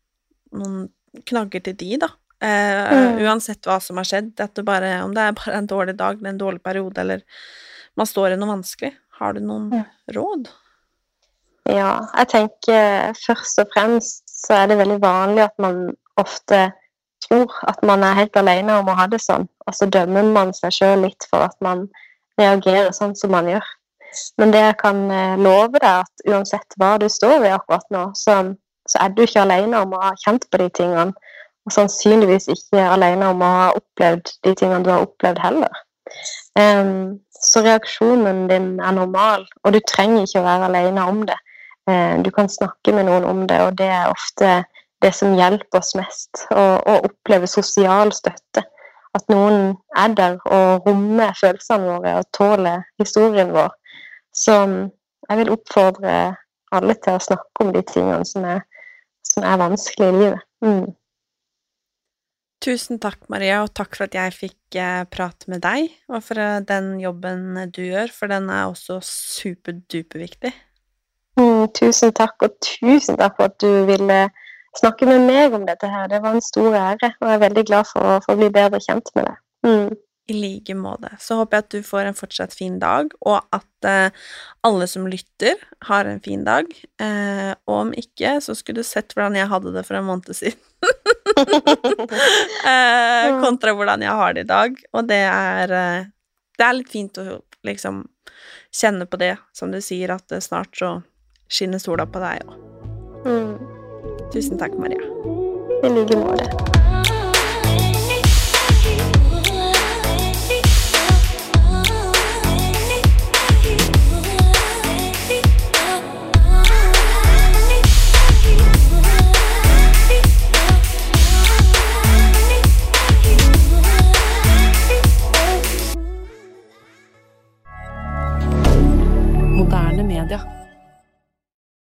noen knagger til de, da. Eh, mm. Uansett hva som har skjedd, det bare, om det er bare en dårlig dag eller en dårlig periode, eller man står i noe vanskelig. Har du noen mm. råd? Ja, jeg tenker først og fremst så er det veldig vanlig at man ofte tror at man er helt alene om å ha det sånn, og så dømmer man seg sjøl litt for at man reagerer sånn som man gjør. Men det jeg kan eh, love deg, at uansett hva du står i akkurat nå, så så er du ikke alene om å ha kjent på de tingene. Og sannsynligvis ikke alene om å ha opplevd de tingene du har opplevd heller. Um, så reaksjonen din er normal, og du trenger ikke å være alene om det. Uh, du kan snakke med noen om det, og det er ofte det som hjelper oss mest. Å, å oppleve sosial støtte. At noen er der og rommer følelsene våre og tåler historien vår. Så jeg vil oppfordre alle til å snakke om de tingene som er som er vanskelig i livet. Mm. Tusen takk, Maria, og takk for at jeg fikk eh, prate med deg, og for eh, den jobben du gjør, for den er også superduperviktig. Mm, tusen takk, og tusen takk for at du ville snakke med meg om dette her. Det var en stor ære, og jeg er veldig glad for, for å bli bedre kjent med deg. Mm. I like måte. Så håper jeg at du får en fortsatt fin dag, og at eh, alle som lytter, har en fin dag. Eh, og om ikke, så skulle du sett hvordan jeg hadde det for en måned siden. eh, kontra hvordan jeg har det i dag. Og det er eh, Det er litt fint å liksom kjenne på det, som du sier, at snart så skinner sola på deg òg. Mm. Tusen takk, Maria. I like måte.